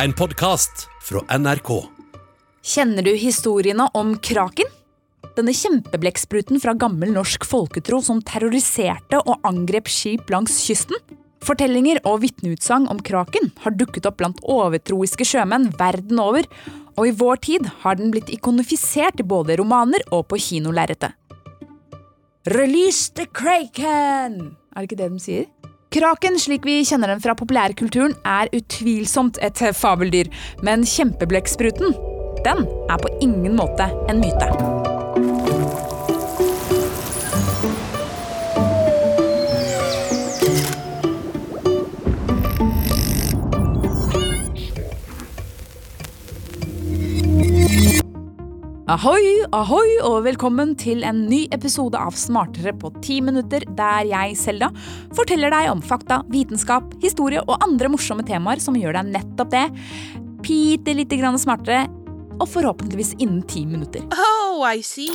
En podkast fra NRK. Kjenner du historiene om kraken? Denne kjempeblekkspruten fra gammel norsk folketro som terroriserte og angrep skip langs kysten? Fortellinger og vitneutsagn om kraken har dukket opp blant overtroiske sjømenn verden over, og i vår tid har den blitt ikonifisert i både romaner og på kinolerretet. Release the kraken! Er det ikke det de sier? Kraken, slik vi kjenner den fra populærkulturen, er utvilsomt et fabeldyr, men kjempeblekkspruten, den er på ingen måte en myte. Ahoi, ahoi, og velkommen til en ny episode av Smartere på ti minutter, der jeg, Selda, forteller deg om fakta, vitenskap, historie og andre morsomme temaer som gjør deg nettopp det. Bitte lite grann smartere, og forhåpentligvis innen ti minutter. Oh, I see.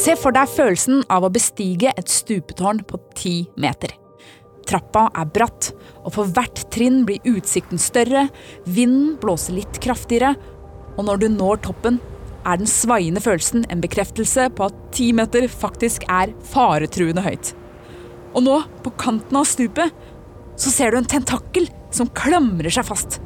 Se for deg følelsen av å bestige et stupetårn på ti meter. Trappa er bratt, og for hvert trinn blir utsikten større, vinden blåser litt kraftigere, og når du når toppen, er den svaiende følelsen en bekreftelse på at ti meter faktisk er faretruende høyt. Og nå, på kanten av stupet, så ser du en tentakkel som klamrer seg fast.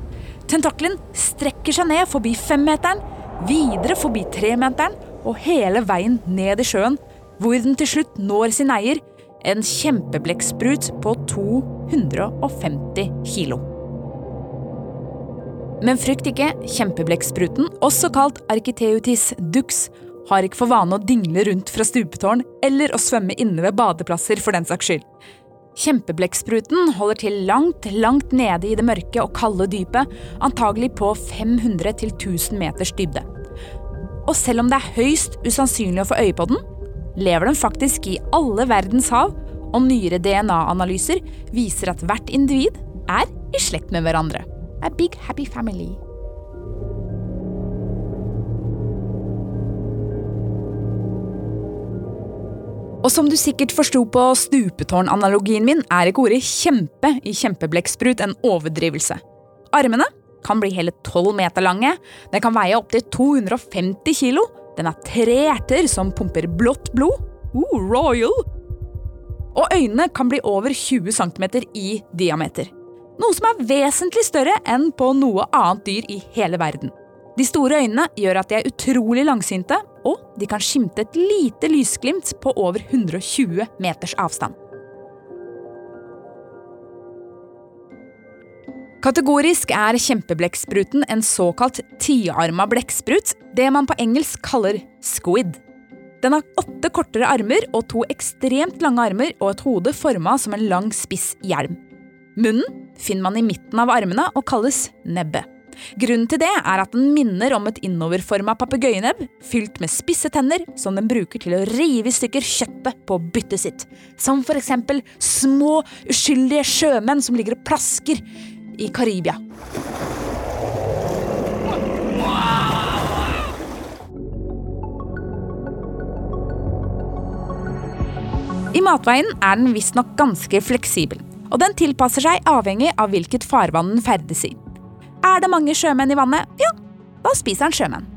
Tentakelen strekker seg ned forbi femmeteren, videre forbi tremeteren og hele veien ned i sjøen, hvor den til slutt når sin eier, en kjempeblekksprut på 250 kilo. Men frykt ikke, kjempeblekkspruten, også kalt Architeutis dux, har ikke for vane å dingle rundt fra stupetårn eller å svømme inne ved badeplasser for den saks skyld. Kjempeblekkspruten holder til langt, langt nede i det mørke og kalde dypet, antagelig på 500-1000 meters dybde. Og selv om det er høyst usannsynlig å få øye på den, lever den faktisk i alle verdens hav, og nyere DNA-analyser viser at hvert individ er i slekt med hverandre. A big happy family. Og som du sikkert forsto på stupetårn-analogien min, er ikke ordet 'kjempe' i kjempeblekksprut en overdrivelse. Armene kan bli hele 12 meter lange, den kan veie opptil 250 kilo, den har tre hjerter som pumper blått blod. Uh, royal! Og øynene kan bli over 20 cm i diameter. Noe som er vesentlig større enn på noe annet dyr i hele verden. De store øynene gjør at de er utrolig langsynte, og de kan skimte et lite lysglimt på over 120 meters avstand. Kategorisk er kjempeblekkspruten en såkalt tiarma blekksprut, det man på engelsk kaller squid. Den har åtte kortere armer og to ekstremt lange armer og et hode forma som en lang, spiss hjelm. Munnen finner man i midten av armene og kalles nebbet. Grunnen til det er at den minner om et innoverforma papegøyenebb fylt med spisse tenner som den bruker til å rive i stykker kjøttet på byttet sitt. Som for eksempel små, uskyldige sjømenn som ligger og plasker i Karibia. I matveien er den visstnok ganske fleksibel, og den tilpasser seg avhengig av hvilket farvann den ferdes i. Er det mange sjømenn i vannet, ja, da spiser den sjømenn.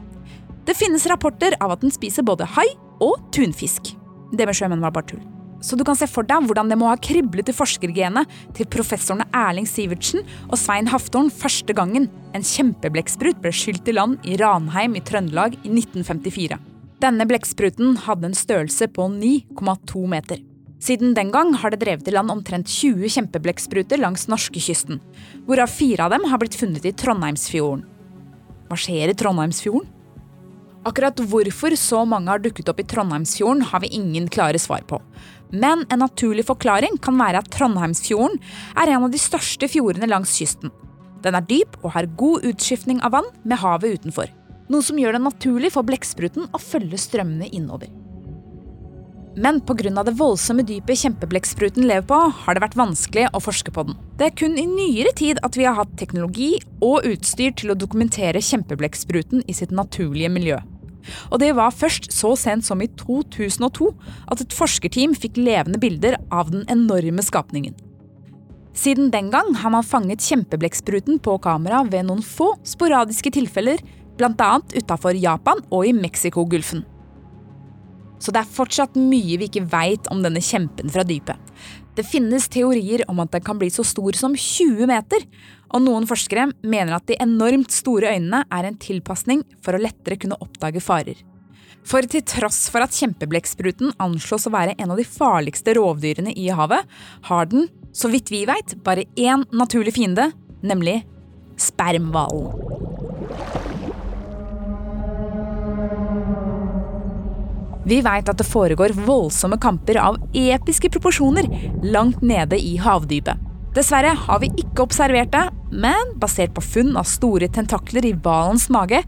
Det finnes rapporter av at den spiser både hai og tunfisk. Det med sjømenn var bare tull. Så du kan se for deg hvordan det må ha kriblet i forskergenet til professorene Erling Sivertsen og Svein Haftorn første gangen en kjempeblekksprut ble skylt i land i Ranheim i Trøndelag i 1954. Denne blekkspruten hadde en størrelse på 9,2 meter. Siden den gang har det drevet i land omtrent 20 kjempeblekkspruter langs norskekysten, hvorav fire av dem har blitt funnet i Trondheimsfjorden. Hva skjer i Trondheimsfjorden? Akkurat hvorfor så mange har dukket opp i Trondheimsfjorden, har vi ingen klare svar på. Men en naturlig forklaring kan være at Trondheimsfjorden er en av de største fjordene langs kysten. Den er dyp og har god utskiftning av vann med havet utenfor. Noe som gjør det naturlig for blekkspruten å følge strømmene innover. Men pga. det voldsomme dypet kjempeblekkspruten lever på, har det vært vanskelig å forske på den. Det er kun i nyere tid at vi har hatt teknologi og utstyr til å dokumentere kjempeblekkspruten i sitt naturlige miljø. Og det var først så sent som i 2002 at et forskerteam fikk levende bilder av den enorme skapningen. Siden den gang har man fanget kjempeblekkspruten på kamera ved noen få sporadiske tilfeller, bl.a. utafor Japan og i Mexicogolfen. Så det er fortsatt mye vi ikke veit om denne kjempen fra dypet. Det finnes teorier om at den kan bli så stor som 20 meter, og noen forskere mener at de enormt store øynene er en tilpasning for å lettere kunne oppdage farer. For til tross for at kjempeblekkspruten anslås å være en av de farligste rovdyrene i havet, har den, så vidt vi veit, bare én naturlig fiende, nemlig spermhvalen. Vi veit at det foregår voldsomme kamper av episke proporsjoner langt nede i havdypet. Dessverre har vi ikke observert det, men basert på funn av store tentakler i hvalens mage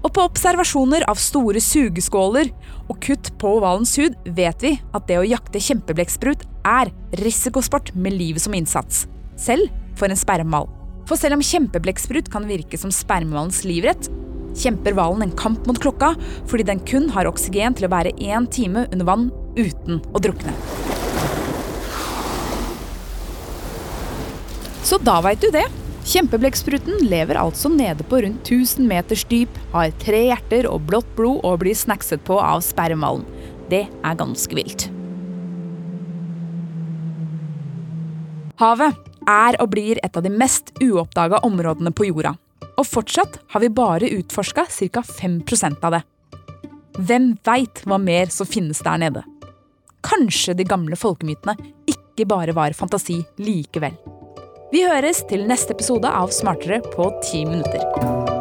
og på observasjoner av store sugeskåler og kutt på hvalens hud, vet vi at det å jakte kjempeblekksprut er risikosport med livet som innsats. Selv for en spermhval. For selv om kjempeblekksprut kan virke som spermhvalens livrett, kjemper hvalen en kamp mot klokka fordi den kun har oksygen til å være én time under vann uten å drukne. Så da veit du det. Kjempeblekkspruten lever altså nede på rundt 1000 meters dyp, har tre hjerter og blått blod og blir snackset på av spermhvalen. Det er ganske vilt. Havet er og blir et av de mest uoppdaga områdene på jorda. Og fortsatt har vi bare utforska ca. 5% av det. Hvem veit hva mer som finnes der nede? Kanskje de gamle folkemytene ikke bare var fantasi likevel. Vi høres til neste episode av Smartere på ti minutter.